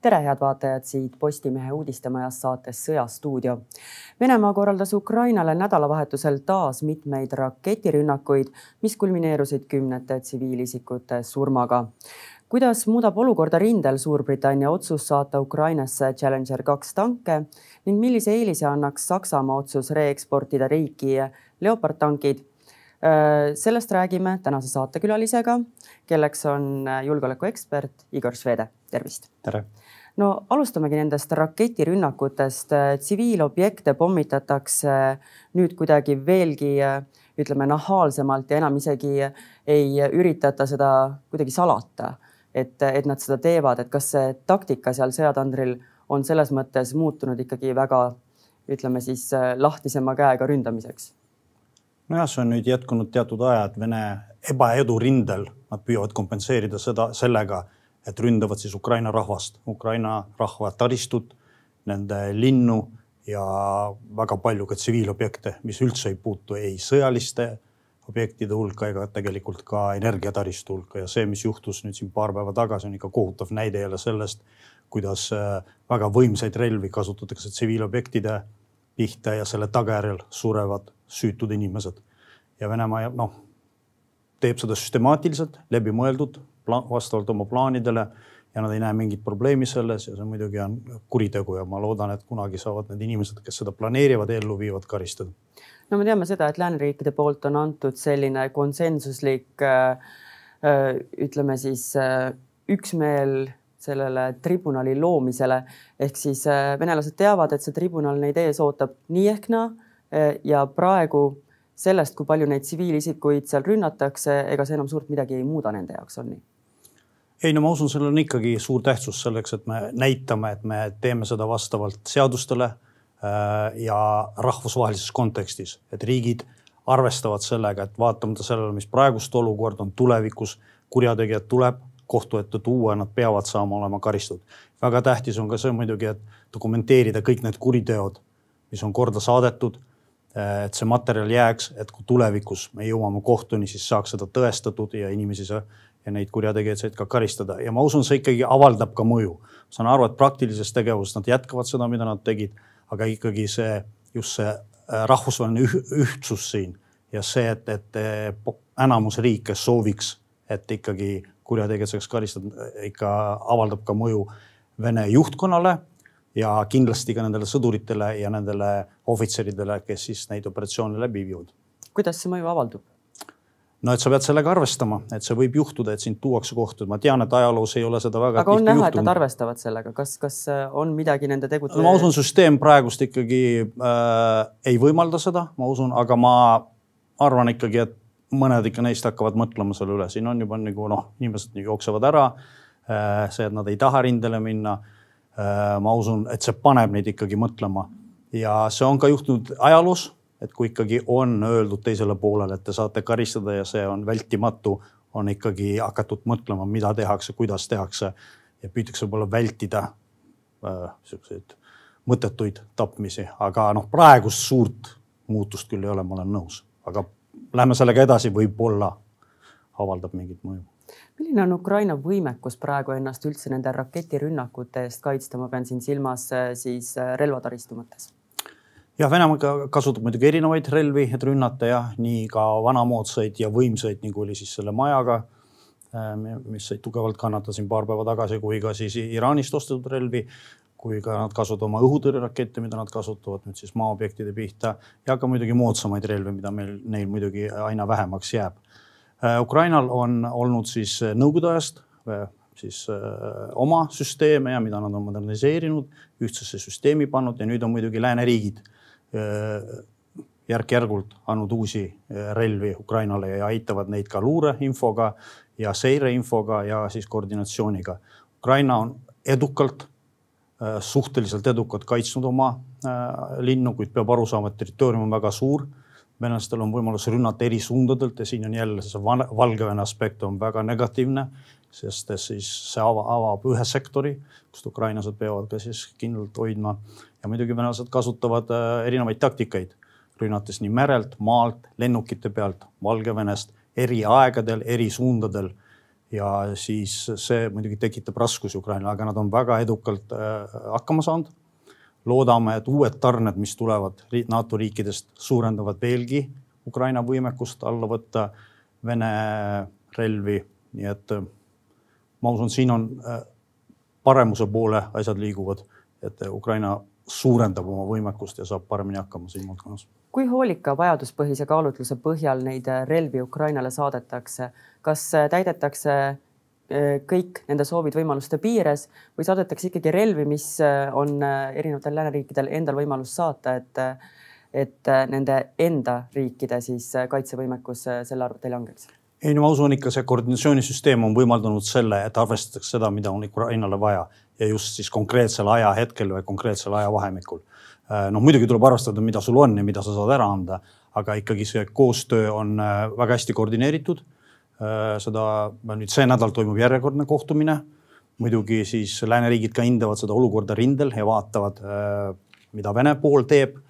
tere, head vaatajad siit Postimehe uudistemajast saates Sõjastuudio. Venemaa korraldas Ukrainale nädalavahetusel taas mitmeid raketirünnakuid, mis kulmineerusid kümnete tsiviilisikute surmaga. kuidas muudab olukorda rindel Suurbritannia otsus saata Ukrainasse Challenger kaks tanke ning millise eelise annaks Saksamaa otsus reeksportida riiki Leopard tankid sellest räägime tänase saatekülalisega, kelleks on julgeolekuekspert Igor Švede, tervist. tere no alustamegi nendest raketirünnakutest. tsiviilobjekte pommitatakse nüüd kuidagi veelgi ütleme nahaalsemalt ja enam isegi ei üritata seda kuidagi salata, et, et nad seda teevad, et kas see taktika seal sõjatandril on selles mõttes muutunud ikkagi väga ütleme siis lahtisema käega ründamiseks? nojah, see on nüüd jätkunud teatud aja, et Vene ebaedu rindel nad püüavad kompenseerida seda sellega et ründavad siis Ukraina rahvast, Ukraina rahva taristut, nende linnu ja väga palju ka tsiviilobjekte, mis üldse ei puutu ei sõjaliste objektide hulka ega tegelikult ka energiataristu hulka ja see, mis juhtus nüüd siin paar päeva tagasi, on ikka kohutav näide jälle sellest, kuidas äh, väga võimsaid relvi kasutatakse tsiviilobjektide pihta ja selle tagajärjel surevad süütud inimesed. ja Venemaa noh, teeb seda süstemaatiliselt, läbimõeldud, vastavalt oma plaanidele ja nad ei näe mingit probleemi selles ja see muidugi on kuritegu ja ma loodan, et kunagi saavad need inimesed, kes seda planeerivad ja ellu viivad, karistada. no me teame seda, et lääneriikide poolt on antud selline konsensuslik äh, äh ütleme siis äh, üksmeel sellele tribunali loomisele ehk siis venelased teavad, et see tribunal neid ees ootab nii ehk naa ja praegu sellest, kui palju neid tsiviilisikuid seal rünnatakse, ega see enam suurt midagi ei muuda nende jaoks, on nii? Ei no ma usun, sellel on ikkagi suur tähtsus selleks, et me näitame, et me teeme seda vastavalt seadustele äh, ja rahvusvahelises kontekstis, et riigid arvestavad sellega, et vaatamata sellele, mis praegust olukord on tulevikus, kurjategijad tuleb kohtu ette tuua nad peavad saama olema karistatud. väga tähtis on ka see muidugi, et dokumenteerida kõik need kuriteod, mis on korda saadetud. Äh, et see materjal jääks, et kui tulevikus me jõuame kohtuni, siis saaks seda tõestatud ja inimesi see ja neid kurjategijaid ka karistada ja ma usun, see ikkagi avaldab ka mõju. saan aru, et praktilises tegevuses nad jätkavad seda, mida nad tegid, aga ikkagi see just see äh, rahvusvaheline ühtsus siin ja see, et, et äh, enamus riike sooviks, et ikkagi kurjategijad saaks karistada, ikka avaldab ka mõju Vene juhtkonnale ja kindlasti ka nendele sõduritele ja nendele ohvitseridele, kes siis neid operatsioone läbi viivad. kuidas see mõju avaldub? No et sa pead sellega arvestama, et see võib juhtuda, et sind tuuakse kohtu, ma tean, et ajaloos ei ole seda väga. aga on näha, et nad arvestavad sellega, kas, kas äh, on midagi nende tegude no,? ma usun, süsteem praegust ikkagi äh, ei võimalda seda, ma usun, aga ma arvan ikkagi, et mõned ikka neist hakkavad mõtlema selle üle, siin on juba nagu noh, inimesed jooksevad ära äh,. see, et nad ei taha rindele minna äh,. ma usun, et see paneb neid ikkagi mõtlema ja see on ka juhtunud ajaloos et kui ikkagi on öeldud teisele poolele, et te saate karistada ja see on vältimatu, on ikkagi hakatud mõtlema, mida tehakse, kuidas tehakse. Ja püütakse võib-olla vältida äh, siukseid mõttetuid tapmisi, aga noh, praegust suurt muutust küll ei ole, ma olen nõus, aga lähme sellega edasi, võib-olla avaldab mingit mõju. Milline on Ukraina võimekus praegu ennast üldse nende raketirünnakute eest kaitsta, ma pean siin silmas äh, siis äh, relvataristu mõttes jah, Venemaa kasutab muidugi erinevaid relvi, et rünnata jah, nii ka vanamoodsaid ja võimsaid, nagu oli siis selle majaga, äh, mis sai tugevalt kannatada siin paar päeva tagasi, kui ka siis Iraanist ostetud relvi, kui ka nad kasutavad oma õhutõrjerakette, mida nad kasutavad nüüd siis maaobjektide pihta ja ka muidugi moodsamaid relvi, mida meil, neil muidugi aina vähemaks jääb. Äh, Ukrainal on olnud siis nõukogude ajast äh, siis öö, oma süsteeme ja mida nad on moderniseerinud, ühtsesse süsteemi pannud ja nüüd on muidugi lääneriigid Äh, järk-järgult andnud uusi äh, relvi Ukrainale ja aitavad neid ka luureinfoga ja seireinfoga ja siis koordinatsiooniga. Ukraina on edukalt, äh, suhteliselt edukalt kaitsnud oma linnu, kuid peab aru saama, et territoorium on väga suur. venelastel on võimalus rünnata eri suundadelt ja siin on jälle see Valgevene aspekt on väga negatiivne, sest siis see avab ühe sektori, kust ukrainlased peavad ka siis kindlalt hoidma ja muidugi venelased kasutavad äh, erinevaid taktikaid, rünnates nii merelt, maalt, lennukite pealt, Valgevenest, eri aegadel, eri suundadel. ja siis see muidugi tekitab raskusi Ukrainale, aga nad on väga edukalt hakkama saanud. loodame, et uued tarned, mis tulevad NATO riikidest, suurendavad veelgi Ukraina võimekust alla võtta Vene relvi, nii et ma usun, siin on paremuse poole asjad liiguvad, et Ukraina suurendab oma võimekust ja saab paremini hakkama siin valdkonnas. kui hoolika vajaduspõhise kaalutluse põhjal neid relvi Ukrainale saadetakse, kas täidetakse eh, kõik nende soovid võimaluste piires või saadetakse ikkagi relvi, mis on erinevatel lääneriikidel endal võimalus saata, et et nende enda riikide siis kaitsevõimekus selle arvelt ei langeks? ei no ma usun ikka see koordinatsioonisüsteem on võimaldanud selle, et arvestatakse seda, mida on Ukrainale vaja ja just siis konkreetsel ajahetkel või konkreetsel ajavahemikul. Noh, muidugi tuleb arvestada, mida sul on ja mida sa saad ära anda, aga ikkagi see koostöö on äh, väga hästi koordineeritud. Äh, seda nüüd see nädal toimub järjekordne kohtumine. muidugi siis lääneriigid ka hindavad seda olukorda rindel ja vaatavad, mida Vene pool teeb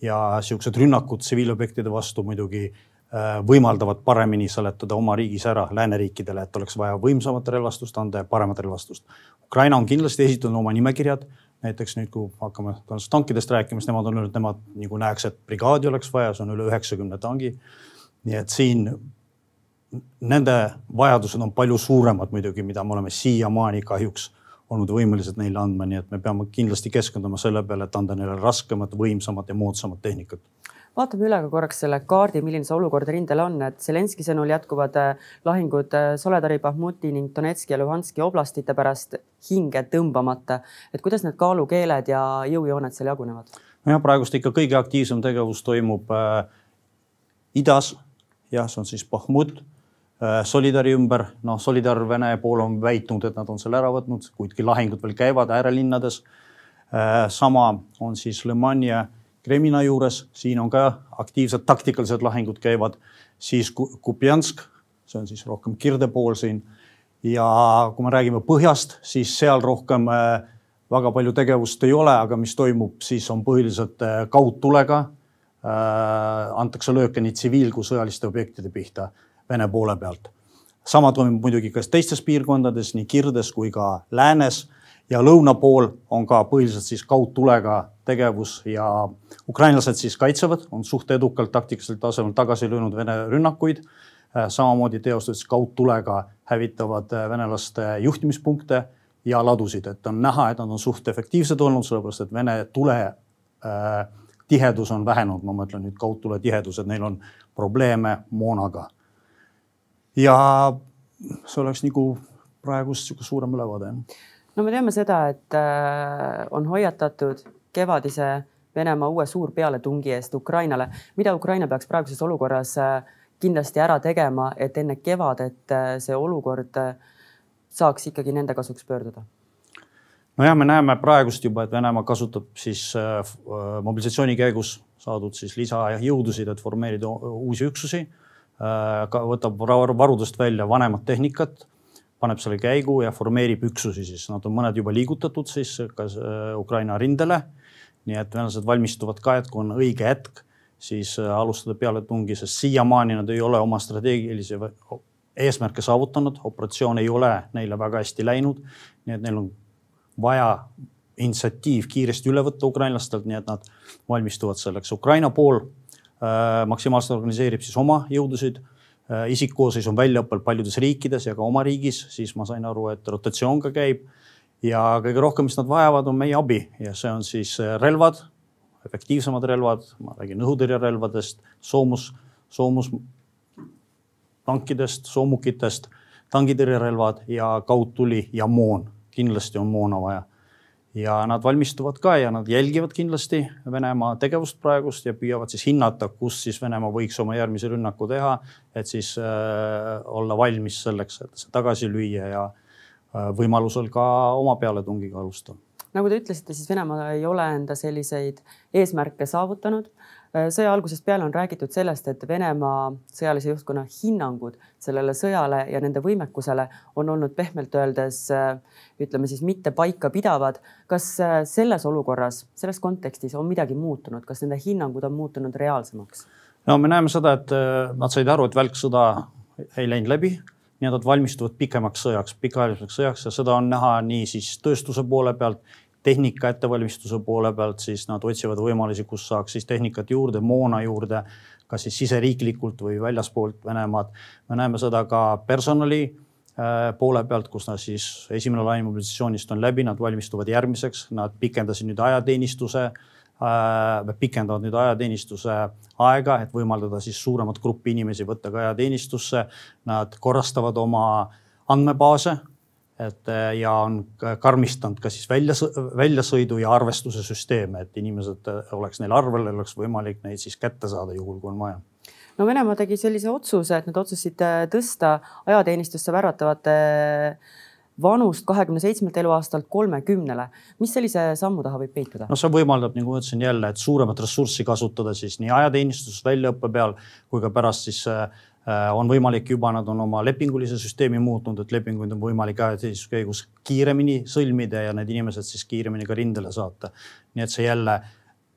ja siuksed rünnakud tsiviilobjektide vastu muidugi võimaldavad paremini seletada oma riigis ära lääneriikidele, et oleks vaja võimsamat relvastust anda ja paremat relvastust. Ukraina on kindlasti esitanud oma nimekirjad, näiteks nüüd, kui hakkame tankidest rääkima, siis nemad on öelnud, nemad nagu näeks, et brigaadi oleks vaja, see on üle üheksakümne tangi. nii et siin nende vajadused on palju suuremad muidugi, mida me oleme siiamaani kahjuks olnud võimelised neile andma, nii et me peame kindlasti keskenduma selle peale, et anda neile raskemat, võimsamat ja moodsamat tehnikat vaatame üle ka korraks selle kaardi, milline see olukord rindel on, et Zelenski sõnul jätkuvad äh, lahingud äh, Soledari, Bahmuti ning Donetski ja Luhanski oblastite pärast hinge tõmbamata. et kuidas need kaalukeeled ja jõujooned seal jagunevad? nojah, praegust ikka kõige aktiivsem tegevus toimub äh, idas. jah, see on siis Bahmut äh,, Solidari ümber, noh, Solidar Vene pool on väitnud, et nad on selle ära võtnud, kuidki lahingud veel käivad äärelinnades sama on siis Le Mans Kremina juures, siin on ka aktiivsed taktikalised lahingud käivad, siis Kupjansk, see on siis rohkem kirde pool siin. ja kui me räägime põhjast, siis seal rohkem äh, väga palju tegevust ei ole, aga mis toimub, siis on põhiliselt äh, kaudtulega äh,. antakse lööke nii tsiviil kui sõjaliste objektide pihta Vene poole pealt. sama toimub muidugi ka teistes piirkondades, nii Kirdes kui ka läänes ja lõuna pool on ka põhiliselt siis kaudtulega tegevus ja ukrainlased siis kaitsevad, on suht edukalt taktikalisel tasemel tagasi löönud Vene rünnakuid. Äh, samamoodi teostades kaudtulega hävitavad äh, venelaste juhtimispunkte ja ladusid, et on näha, et nad on suht efektiivsed olnud, sellepärast et Vene tule äh, tihedus on vähenenud, ma mõtlen nüüd kaudtule tihedus, et neil on probleeme moonaga. ja see oleks nagu praegust niisugune suurem ülevaade no me teame seda, et äh, on hoiatatud kevadise Venemaa uue suurpealetungi eest Ukrainale. mida Ukraina peaks praeguses olukorras äh, kindlasti ära tegema, et enne kevadet äh, see olukord saaks ikkagi nende kasuks pöörduda? nojah, me näeme praegust juba, et Venemaa kasutab siis mobilisatsiooni käigus saadud siis lisajõudusid, et formeerida uusi üksusi. võtab varudest välja vanemat tehnikat paneb selle käigu ja formeerib üksusi, siis nad on mõned juba liigutatud siis ka äh, Ukraina rindele. nii et venelased valmistuvad ka, et kui on õige hetk, siis äh, alustada pealetungi, sest siiamaani nad ei ole oma strateegilisi eesmärke saavutanud, operatsioon ei ole neile väga hästi läinud. nii et neil on vaja initsiatiiv kiiresti üle võtta ukrainlastelt, nii et nad valmistuvad selleks. Ukraina pool äh, maksimaalselt organiseerib siis oma jõudusid isikkoosseis on väljaõppel paljudes riikides ja ka oma riigis, siis ma sain aru, et rotatsioon ka käib. ja kõige rohkem, mis nad vajavad, on meie abi ja see on siis äh, relvad, efektiivsemad relvad, ma räägin õhutõrjerelvadest, soomus, soomus tankidest, soomukitest, tangitõrjerelvad ja kaudtuli ja moon. kindlasti on moona vaja ja nad valmistuvad ka ja nad jälgivad kindlasti Venemaa tegevust praegust ja püüavad siis hinnata, kus siis Venemaa võiks oma järgmise rünnaku teha, et siis äh, olla valmis selleks, et see tagasi lüüa ja äh, võimalusel ka oma pealetungiga alustada. Nagu te ütlesite, siis Venemaa ei ole enda selliseid eesmärke saavutanud. Äh, sõja algusest peale on räägitud sellest, et Venemaa sõjalise juhtkonna hinnangud sellele sõjale ja nende võimekusele on olnud pehmelt öeldes äh, ütleme siis mitte paikapidavad. kas äh, selles olukorras, selles kontekstis on midagi muutunud, kas nende hinnangud on muutunud reaalsemaks? no me näeme seda, et nad said aru, et välksõda ei läinud läbi. nii et nad valmistuvad pikemaks sõjaks, pikaajaliseks sõjaks ja seda on näha nii siis tööstuse poole pealt, tehnika ettevalmistuse poole pealt, siis nad otsivad võimalusi, kus saaks siis tehnikat juurde, moona juurde, kas siis siseriiklikult või väljaspoolt Venemaad. me näeme seda ka personali äh, poole pealt, kus nad siis esimene laine mobilisatsioonist on läbi, nad valmistuvad järgmiseks, nad pikendasid nüüd ajateenistuse äh,, pikendavad nüüd ajateenistuse aega, et võimaldada siis suuremat gruppi inimesi võtta ka ajateenistusse. Nad korrastavad oma andmebaase et äh, ja on karmistanud ka siis välja, väljasõidu ja arvestuse süsteeme, et inimesed äh, oleks neil arvel, oleks võimalik neid siis kätte saada, juhul kui on vaja no Venemaa tegi sellise otsuse, et nad otsustasid äh, tõsta ajateenistusse värvatavate vanust kahekümne seitsmelt eluaastalt kolmekümnele. mis sellise sammu taha võib peituda? no see võimaldab, nagu ma ütlesin jälle, et suuremat ressurssi kasutada siis nii ajateenistuses väljaõppe peal kui ka pärast siis on võimalik juba, nad on oma lepingulise süsteemi muutnud, et lepinguid on võimalik ajateenistuse käigus kiiremini sõlmida ja need inimesed siis kiiremini ka rindele saata. nii et see jälle,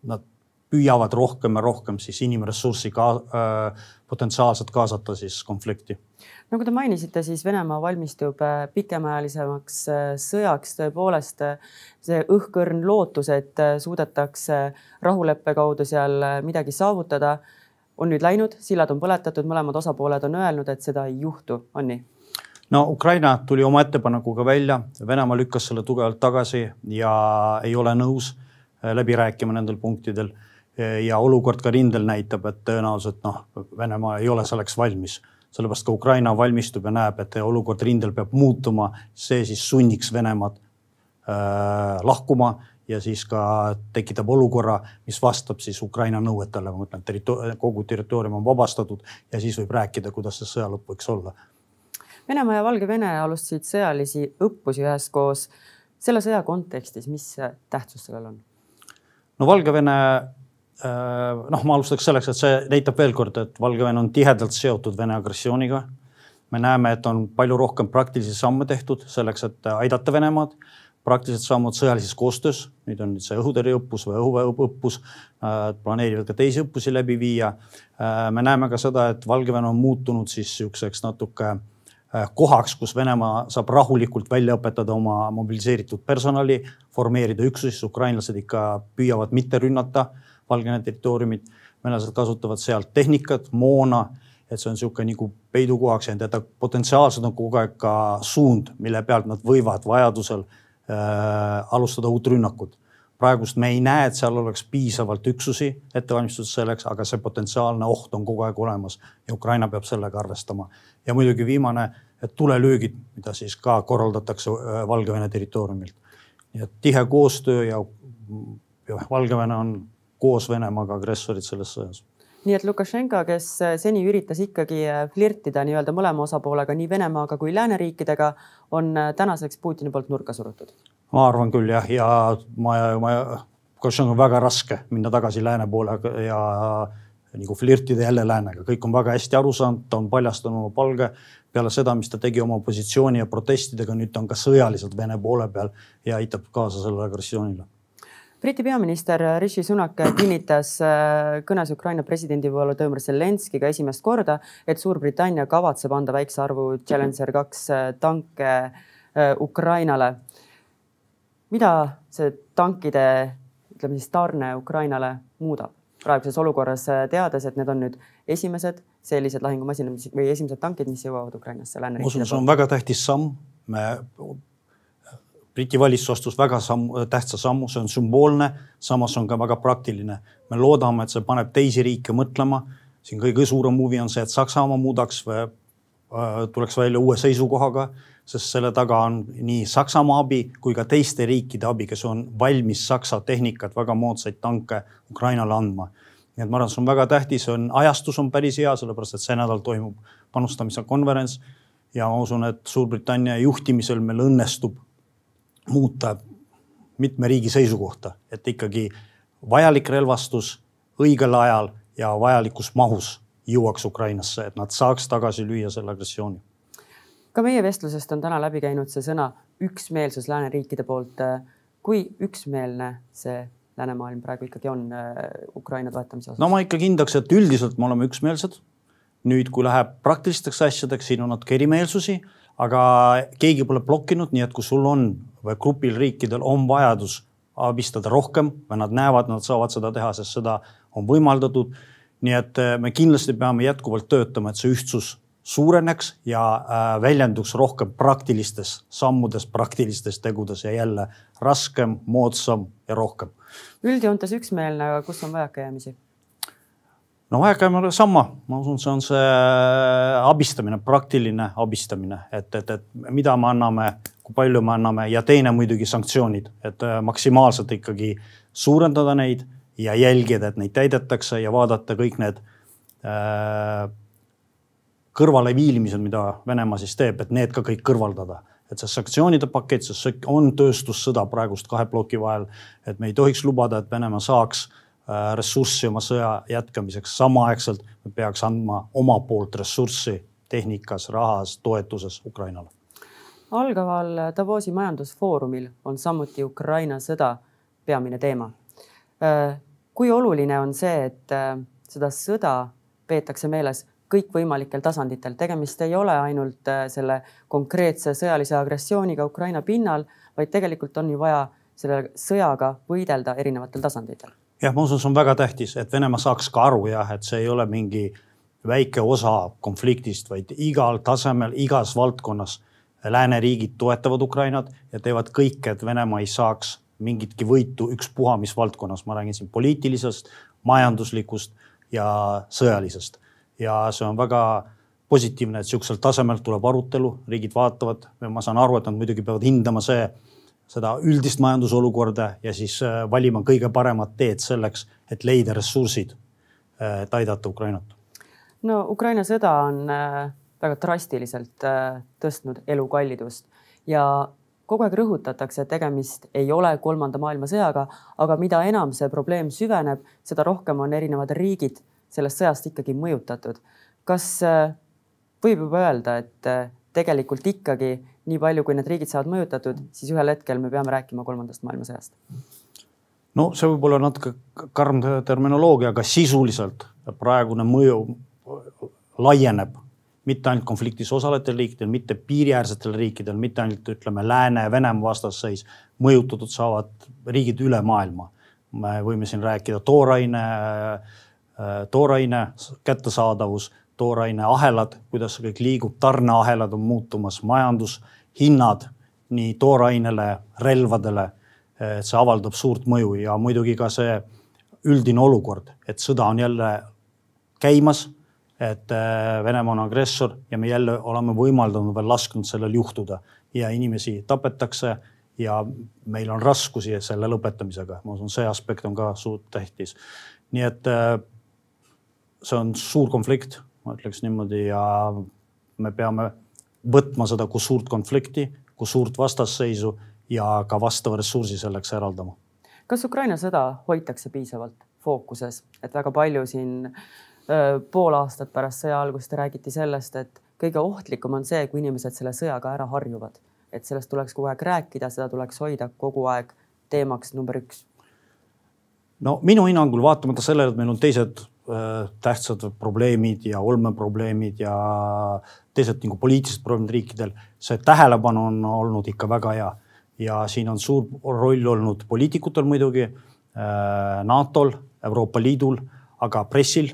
nad püüavad rohkem ja rohkem siis inimressurssi ka äh, potentsiaalselt kaasata siis konflikti. nagu te mainisite, siis Venemaa valmistub äh, pikemaajalisemaks äh, sõjaks, tõepoolest see õhkõrn lootus, et suudetakse rahuleppe kaudu seal midagi saavutada on nüüd läinud, sillad on põletatud, mõlemad osapooled on öelnud, et seda ei juhtu, on nii? no Ukraina tuli oma ettepanekuga välja, Venemaa lükkas selle tugevalt tagasi ja ei ole nõus äh, läbi rääkima nendel punktidel. ja olukord ka rindel näitab, et tõenäoliselt noh, Venemaa ei ole selleks valmis, sellepärast ka Ukraina valmistub ja näeb, et olukord rindel peab muutuma, see siis sunniks Venemaad äh, lahkuma ja siis ka tekitab olukorra, mis vastab siis Ukraina nõuetele, ma mõtlen, territoor-, kogu territoorium on vabastatud ja siis võib rääkida, kuidas see sõja lõpp võiks olla. Venemaa ja Valgevene alustasid sõjalisi õppusi üheskoos. selle sõja kontekstis, mis tähtsus sellel on? no Valgevene äh, noh, ma alustaks selleks, et see näitab veel kord, et Valgevene on tihedalt seotud Vene agressiooniga. me näeme, et on palju rohkem praktilisi samme tehtud selleks, et aidata Venemaad praktiliselt sammud sõjalises koostöös, nüüd on nüüd see õhutõrjeõppus või õhuväeõppus, planeerivad ka teisi õppusi läbi viia. Äh, me näeme ka seda, et Valgevene on muutunud siis niisuguseks natuke äh, kohaks, kus Venemaa saab rahulikult välja õpetada oma mobiliseeritud personali, formeerida üksusi, ukrainlased ikka püüavad mitte rünnata Valgevene territooriumit. venelased kasutavad sealt tehnikat, moona, et see on niisugune nagu peidukohaks jäänud ja ta potentsiaalselt on kogu aeg ka suund, mille pealt nad võivad vajadusel Äh, alustada uut rünnakut. praegust me ei näe, et seal oleks piisavalt üksusi ettevalmistatud selleks, aga see potentsiaalne oht on kogu aeg olemas ja Ukraina peab sellega arvestama. ja muidugi viimane, et tulelöögid, mida siis ka korraldatakse äh, Valgevene territooriumilt. nii et tihe koostöö ja, ja Valgevene on koos Venemaaga agressorid selles sõjas nii et Lukašenka, kes äh, seni üritas ikkagi äh, flirtida nii-öelda mõlema osapoolega, nii Venemaaga kui lääneriikidega, on äh, tänaseks Putini poolt nurka surutud. ma arvan küll jah, ja ma, ma, Lukašenka on väga raske minna tagasi lääne poole ja nagu flirtida jälle läänega, kõik on väga hästi aru saanud, ta on paljastanud oma palge peale seda, mis ta tegi oma positsiooni ja protestidega, nüüd ta on ka sõjaliselt Vene poole peal ja aitab kaasa sellele agressioonile Briti peaminister Rishi Sunak kinnitas äh, kõnes Ukraina presidendi Volodõmõr Zelenskiga esimest korda, et Suurbritannia kavatseb anda väikse arvu Challenger kaks äh, tanke äh, Ukrainale. mida see tankide, ütleme siis tarne Ukrainale muudab praeguses olukorras, teades, et need on nüüd esimesed sellised lahingumasinad või esimesed tankid, mis jõuavad Ukrainasse lääneriikide poolt? ma usun, see on väga tähtis samm. me Briti valitsus astus väga samm, tähtsa sammu, see on sümboolne, samas on ka väga praktiline. me loodame, et see paneb teisi riike mõtlema. siin kõige suurem huvi on see, et Saksamaa muudaks või äh, tuleks välja uue seisukohaga, sest selle taga on nii Saksamaa abi kui ka teiste riikide abi, kes on valmis Saksa tehnikat, väga moodsaid tanke Ukrainale andma. nii et ma arvan, see on väga tähtis, on ajastus on päris hea, sellepärast et see nädal toimub panustamise konverents ja ma usun, et Suurbritannia juhtimisel meil õnnestub muuta mitme riigi seisukohta, et ikkagi vajalik relvastus õigel ajal ja vajalikus mahus jõuaks Ukrainasse, et nad saaks tagasi lüüa selle agressiooni. ka meie vestlusest on täna läbi käinud see sõna üksmeelsus lääneriikide poolt. kui üksmeelne see läänemaailm praegu ikkagi on äh, Ukraina toetamise osas? no ma ikkagi hindaks, et üldiselt me oleme üksmeelsed. nüüd, kui läheb praktilisteks asjadeks, siin on natuke erimeelsusi, aga keegi pole blokkinud, nii et kui sul on või grupil riikidel on vajadus abistada rohkem või nad näevad, nad saavad seda teha, sest seda on võimaldatud. nii et äh, me kindlasti peame jätkuvalt töötama, et see ühtsus suureneks ja äh, väljenduks rohkem praktilistes sammudes, praktilistes tegudes ja jälle raskem, moodsam ja rohkem. üldjoontes üksmeelne, aga kus on vajakajäämisi? No vajakajäämine sama, ma usun, see on see abistamine, praktiline abistamine, et, et, et mida me anname, kui palju me anname ja teine muidugi sanktsioonid, et äh, maksimaalselt ikkagi suurendada neid ja jälgida, et neid täidetakse ja vaadata kõik need äh, kõrvaleviilimised, mida Venemaa siis teeb, et need ka kõik kõrvaldada. et see sanktsioonide pakett, see on tööstussõda praegust kahe ploki vahel, et me ei tohiks lubada, et Venemaa saaks äh, ressurssi oma sõja jätkamiseks, samaaegselt me peaks andma oma poolt ressurssi tehnikas, rahas, toetuses Ukrainale. algaval Davosi majandusfoorumil on samuti Ukraina sõda peamine teema. Äh, kui oluline on see, et äh, seda sõda peetakse meeles kõikvõimalikel tasanditel, tegemist ei ole ainult äh, selle konkreetse sõjalise agressiooniga Ukraina pinnal, vaid tegelikult on ju vaja selle sõjaga võidelda erinevatel tasanditel. jah, ma usun, see on väga tähtis, et Venemaa saaks ka aru jah, et see ei ole mingi väike osa konfliktist, vaid igal tasemel, igas valdkonnas lääneriigid toetavad Ukrainat ja teevad kõike, et Venemaa ei saaks mingitki võitu ükspuha mis valdkonnas, ma räägin siin poliitilisest, majanduslikust ja sõjalisest. Ja see on väga positiivne, et sihukesel tasemel tuleb arutelu, riigid vaatavad, ma saan aru, et nad muidugi peavad hindama see, seda üldist majandusolukorda ja siis äh, valima kõige paremad teed selleks, et leida ressursid, äh, et aidata Ukrainat. no Ukraina sõda on äh, väga drastiliselt tõstnud elukallidust ja kogu aeg rõhutatakse, et tegemist ei ole kolmanda maailmasõjaga, aga mida enam see probleem süveneb, seda rohkem on erinevad riigid sellest sõjast ikkagi mõjutatud. kas võib juba öelda, et tegelikult ikkagi nii palju, kui need riigid saavad mõjutatud, siis ühel hetkel me peame rääkima kolmandast maailmasõjast? no see võib olla natuke karm terminoloogia, aga sisuliselt praegune mõju laieneb mitte ainult konfliktis osalejatel riikidel, mitte piiriäärsetel riikidel, mitte ainult ütleme Lääne-Venemaa vastasseis, mõjutatud saavad riigid üle maailma. me võime siin rääkida tooraine tooraine kättesaadavus, tooraine ahelad, kuidas see kõik liigub, tarneahelad on muutumas, majandushinnad nii toorainele, relvadele. et see avaldab suurt mõju ja muidugi ka see üldine olukord, et sõda on jälle käimas. et äh, Venemaa on agressor ja me jälle oleme võimaldanud veel lasknud sellel juhtuda ja inimesi tapetakse ja meil on raskusi selle lõpetamisega. ma usun, see aspekt on ka suurt tähtis. nii et äh, see on suur konflikt, ma ütleks niimoodi ja me peame võtma seda kui suurt konflikti, kui suurt vastasseisu ja ka vastava ressursi selleks eraldama. kas Ukraina sõda hoitakse piisavalt fookuses, et väga palju siin öö, pool aastat pärast sõja algust räägiti sellest, et kõige ohtlikum on see, kui inimesed selle sõjaga ära harjuvad, et sellest tuleks kogu aeg rääkida, seda tuleks hoida kogu aeg teemaks number üks. no minu hinnangul vaatamata sellele, et meil on teised tähtsad probleemid ja olmeprobleemid ja teised nagu poliitilised probleemid riikidel, see tähelepanu on olnud ikka väga hea. ja siin on suur roll olnud poliitikutel muidugi, äh, NATO-l, Euroopa Liidul, aga pressil.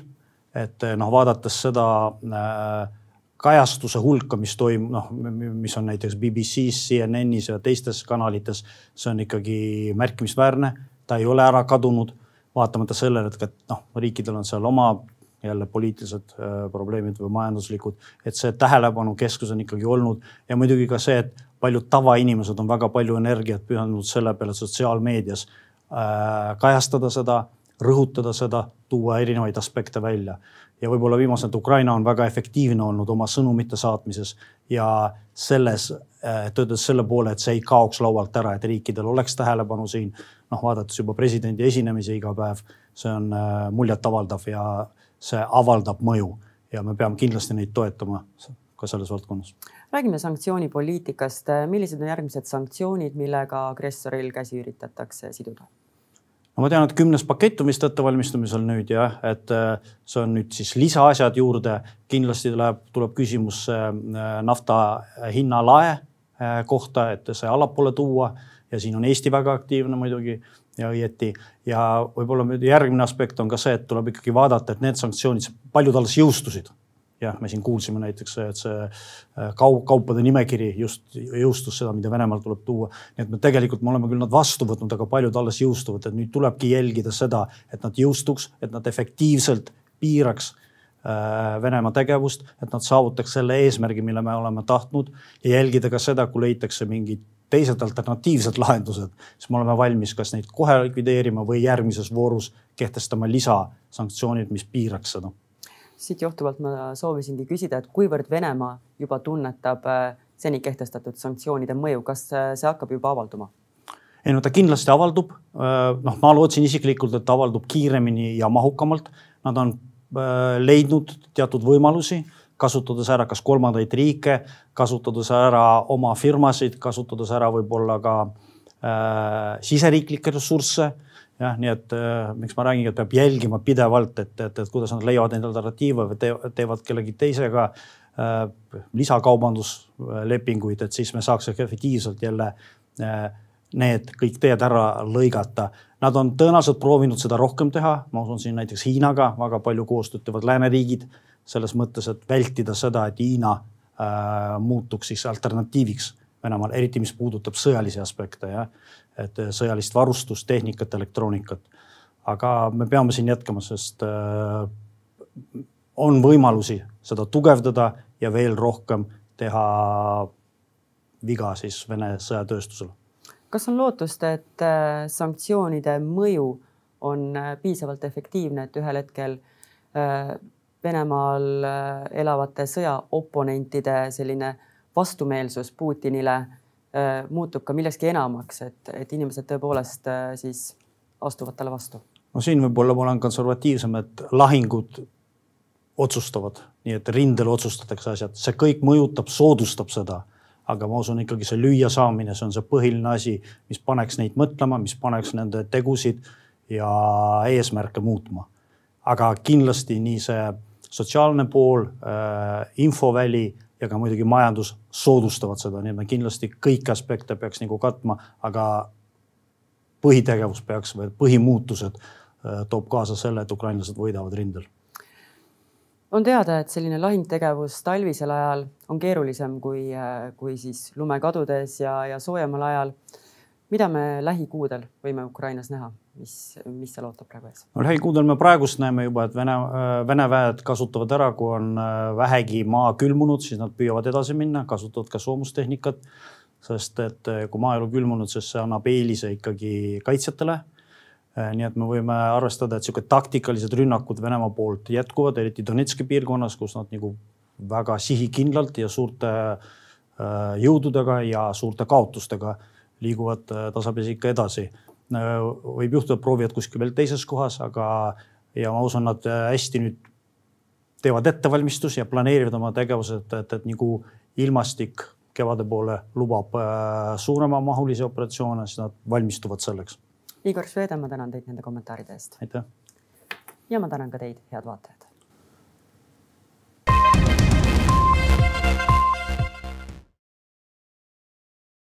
et äh, noh, vaadates seda kajastuse hulka, mis toimub, noh, mis on näiteks BBC-s, CNN-is ja teistes kanalites, see on ikkagi märkimisväärne, ta ei ole ära kadunud vaatamata sellele, et noh, riikidel on seal oma jälle poliitilised äh, probleemid või majanduslikud, et see tähelepanu keskus on ikkagi olnud ja muidugi ka see, et paljud tavainimesed on väga palju energiat pühendanud selle peale sotsiaalmeedias äh, kajastada seda, rõhutada seda, tuua erinevaid aspekte välja. ja võib-olla viimased Ukraina on väga efektiivne olnud oma sõnumite saatmises ja selles äh,, töötades selle poole, et see ei kaoks laualt ära, et riikidel oleks tähelepanu siin noh, vaadates juba presidendi esinemisi iga päev, see on äh, muljetavaldav ja see avaldab mõju ja me peame kindlasti neid toetama ka selles valdkonnas. räägime sanktsioonipoliitikast, millised on järgmised sanktsioonid, millega agressoril käsi üritatakse siduda? No ma tean, et kümnes pakett on vist ettevalmistamisel nüüd jah, et äh, see on nüüd siis lisaasjad juurde. kindlasti tuleb, tuleb küsimus äh, nafta hinnalae äh, kohta, et see allapoole tuua ja siin on Eesti väga aktiivne muidugi ja õieti. ja võib-olla järgmine aspekt on ka see, et tuleb ikkagi vaadata, et need sanktsioonid, paljud alles jõustusid jah, me siin kuulsime näiteks, et see äh, kaup, kaupade nimekiri just jõustus seda, mida Venemaalt tuleb tuua. nii et me tegelikult, me oleme küll nad vastu võtnud, aga paljud alles jõustuvad, et nüüd tulebki jälgida seda, et nad jõustuks, et nad efektiivselt piiraks äh, Venemaa tegevust, et nad saavutaks selle eesmärgi, mille me oleme tahtnud ja jälgida ka seda, kui leitakse mingid teised alternatiivsed lahendused, siis me oleme valmis kas neid kohe likvideerima või järgmises voorus kehtestama lisasanktsioonid, mis piiraks seda siit johtuvalt ma soovisingi küsida, et kuivõrd Venemaa juba tunnetab äh, seni kehtestatud sanktsioonide mõju, kas äh, see hakkab juba avalduma? ei no ta kindlasti avaldub. Äh, noh, ma lootsin isiklikult, et ta avaldub kiiremini ja mahukamalt. Nad on leidnud teatud võimalusi, kasutades ära kas kolmandaid riike, kasutades ära oma firmasid, kasutades ära võib-olla ka äh, siseriiklikke ressursse jah, nii et äh, miks ma räägingi, et peab jälgima pidevalt, et, et, et kuidas nad leiavad neid alternatiive või teevad kellegi teisega äh, lisakaubanduslepinguid, et siis me saaks efektiivselt jälle äh, need kõik teed ära lõigata. Nad on tõenäoliselt proovinud seda rohkem teha, ma usun siin näiteks Hiinaga väga palju koostööd teevad lääneriigid selles mõttes, et vältida seda, et Hiina äh, muutuks siis alternatiiviks Venemaal, eriti mis puudutab sõjalisi aspekte, jah et äh, sõjalist varustust, tehnikat, elektroonikat. aga me peame siin jätkama, sest äh, on võimalusi seda tugevdada ja veel rohkem teha viga siis Vene sõjatööstusele. kas on lootust, et äh, sanktsioonide mõju on piisavalt efektiivne, et ühel hetkel Venemaal elavate sõjaoponentide selline vastumeelsus Putinile Äh, muutub ka millekski enamaks, et, et inimesed tõepoolest äh, siis astuvad talle vastu? no siin võib-olla ma olen konservatiivsem, et lahingud otsustavad, nii et rindel otsustatakse asjad, see kõik mõjutab, soodustab seda. aga ma usun ikkagi see lüüa saamine, see on see põhiline asi, mis paneks neid mõtlema, mis paneks nende tegusid ja eesmärke muutma. aga kindlasti nii see sotsiaalne pool äh,, infoväli ja ka muidugi majandus soodustavad seda, nii et me kindlasti kõiki aspekte peaks nagu katma, aga põhitegevus peaks või põhimuutused äh, toob kaasa selle, et ukrainlased võidavad rindel. on teada, et selline lahingtegevus talvisel ajal on keerulisem kui, äh, kui siis lumekadudes ja, ja soojemal ajal. mida me lähikuudel võime Ukrainas näha? Mis, mis seal ootab praegu ees? no lähikuudel me praegust näeme juba, et Vene, Vene väed kasutavad ära, kui on äh, vähegi maa külmunud, siis nad püüavad edasi minna, kasutavad ka soomustehnikat. sest et äh, kui maaelu külmunud, siis see annab eelise ikkagi kaitsjatele. Äh, nii et me võime arvestada, et sihuke taktikalised rünnakud Venemaa poolt jätkuvad, eriti Donetski piirkonnas, kus nad nagu väga sihikindlalt ja suurte jõududega ja suurte kaotustega liiguvad tasapisi ikka edasi võib juhtuda, proovivad kuskil veel teises kohas, aga ja ma usun, nad äh, hästi nüüd teevad ettevalmistusi ja planeerivad oma tegevused, et, et, et nagu ilmastik kevade poole lubab äh, suuremamahulisi operatsioone, siis nad valmistuvad selleks. Igor Švede, ma tänan teid nende kommentaaride eest. aitäh. ja ma tänan ka teid, head vaatajad.